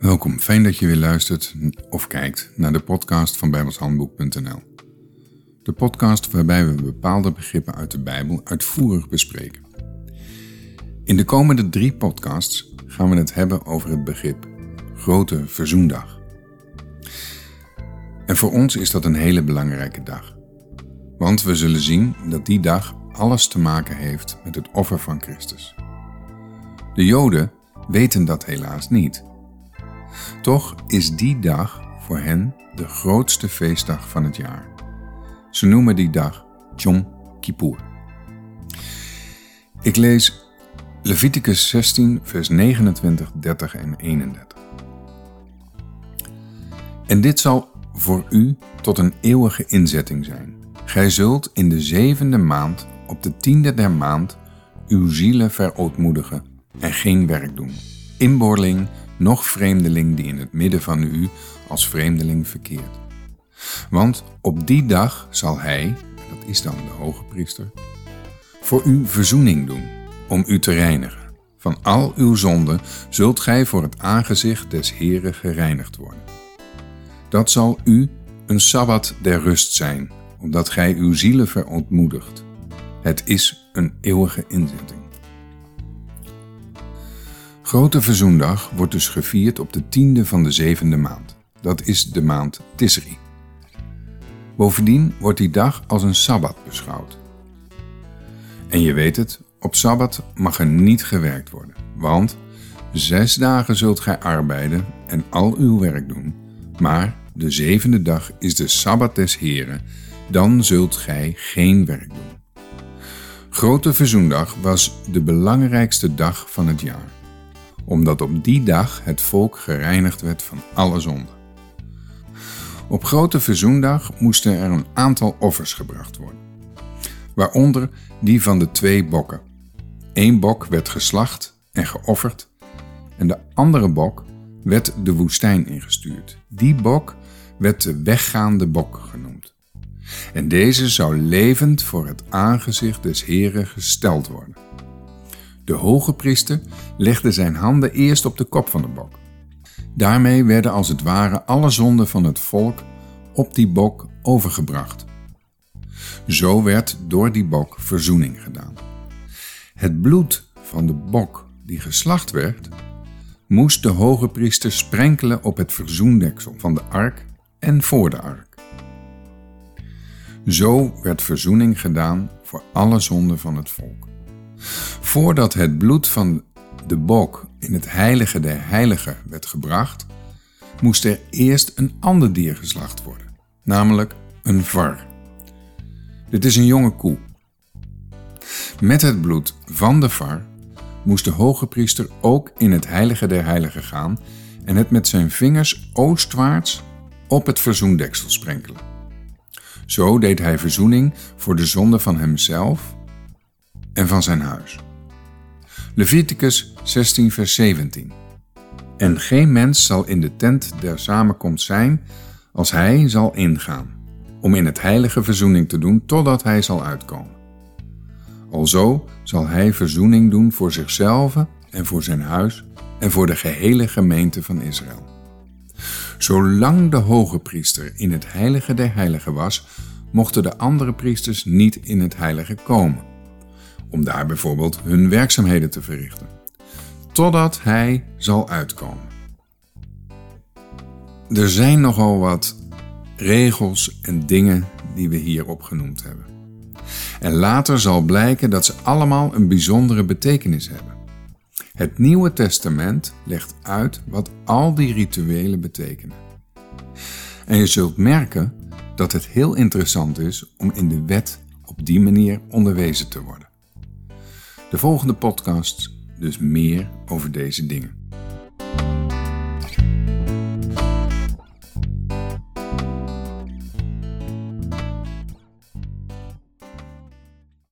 Welkom, fijn dat je weer luistert of kijkt naar de podcast van bijbelshandboek.nl. De podcast waarbij we bepaalde begrippen uit de Bijbel uitvoerig bespreken. In de komende drie podcasts gaan we het hebben over het begrip Grote Verzoendag. En voor ons is dat een hele belangrijke dag. Want we zullen zien dat die dag alles te maken heeft met het offer van Christus. De Joden weten dat helaas niet. Toch is die dag voor hen de grootste feestdag van het jaar. Ze noemen die dag Yom Kippur. Ik lees Leviticus 16, vers 29, 30 en 31. En dit zal voor u tot een eeuwige inzetting zijn. Gij zult in de zevende maand, op de tiende der maand, uw zielen verootmoedigen en geen werk doen. Inboorling, noch vreemdeling die in het midden van u als vreemdeling verkeert. Want op die dag zal hij, dat is dan de hoge priester, voor u verzoening doen, om u te reinigen. Van al uw zonden zult gij voor het aangezicht des Heren gereinigd worden. Dat zal u een sabbat der rust zijn, omdat gij uw zielen verontmoedigt. Het is een eeuwige inzetting. Grote Verzoendag wordt dus gevierd op de tiende van de zevende maand. Dat is de maand Tisri. Bovendien wordt die dag als een sabbat beschouwd. En je weet het, op sabbat mag er niet gewerkt worden, want zes dagen zult gij arbeiden en al uw werk doen, maar de zevende dag is de sabbat des Heren, dan zult gij geen werk doen. Grote Verzoendag was de belangrijkste dag van het jaar omdat op die dag het volk gereinigd werd van alle zonden. Op Grote Verzoendag moesten er een aantal offers gebracht worden, waaronder die van de twee bokken. Eén bok werd geslacht en geofferd en de andere bok werd de woestijn ingestuurd. Die bok werd de weggaande bok genoemd. En deze zou levend voor het aangezicht des Heren gesteld worden. De hoge priester legde zijn handen eerst op de kop van de bok. Daarmee werden als het ware alle zonden van het volk op die bok overgebracht. Zo werd door die bok verzoening gedaan. Het bloed van de bok die geslacht werd, moest de hoge priester sprenkelen op het verzoendeksel van de ark en voor de ark. Zo werd verzoening gedaan voor alle zonden van het volk. Voordat het bloed van de bok in het heilige der heiligen werd gebracht, moest er eerst een ander dier geslacht worden, namelijk een var. Dit is een jonge koe. Met het bloed van de var moest de hoge priester ook in het heilige der heiligen gaan en het met zijn vingers oostwaarts op het verzoendeksel sprenkelen. Zo deed hij verzoening voor de zonde van hemzelf en van zijn huis. Leviticus 16, vers 17. En geen mens zal in de tent der samenkomst zijn als hij zal ingaan, om in het heilige verzoening te doen totdat hij zal uitkomen. Alzo zal hij verzoening doen voor zichzelf en voor zijn huis en voor de gehele gemeente van Israël. Zolang de hoge priester in het heilige der heiligen was, mochten de andere priesters niet in het heilige komen om daar bijvoorbeeld hun werkzaamheden te verrichten, totdat hij zal uitkomen. Er zijn nogal wat regels en dingen die we hier opgenoemd hebben. En later zal blijken dat ze allemaal een bijzondere betekenis hebben. Het Nieuwe Testament legt uit wat al die rituelen betekenen. En je zult merken dat het heel interessant is om in de wet op die manier onderwezen te worden. De volgende podcast dus meer over deze dingen.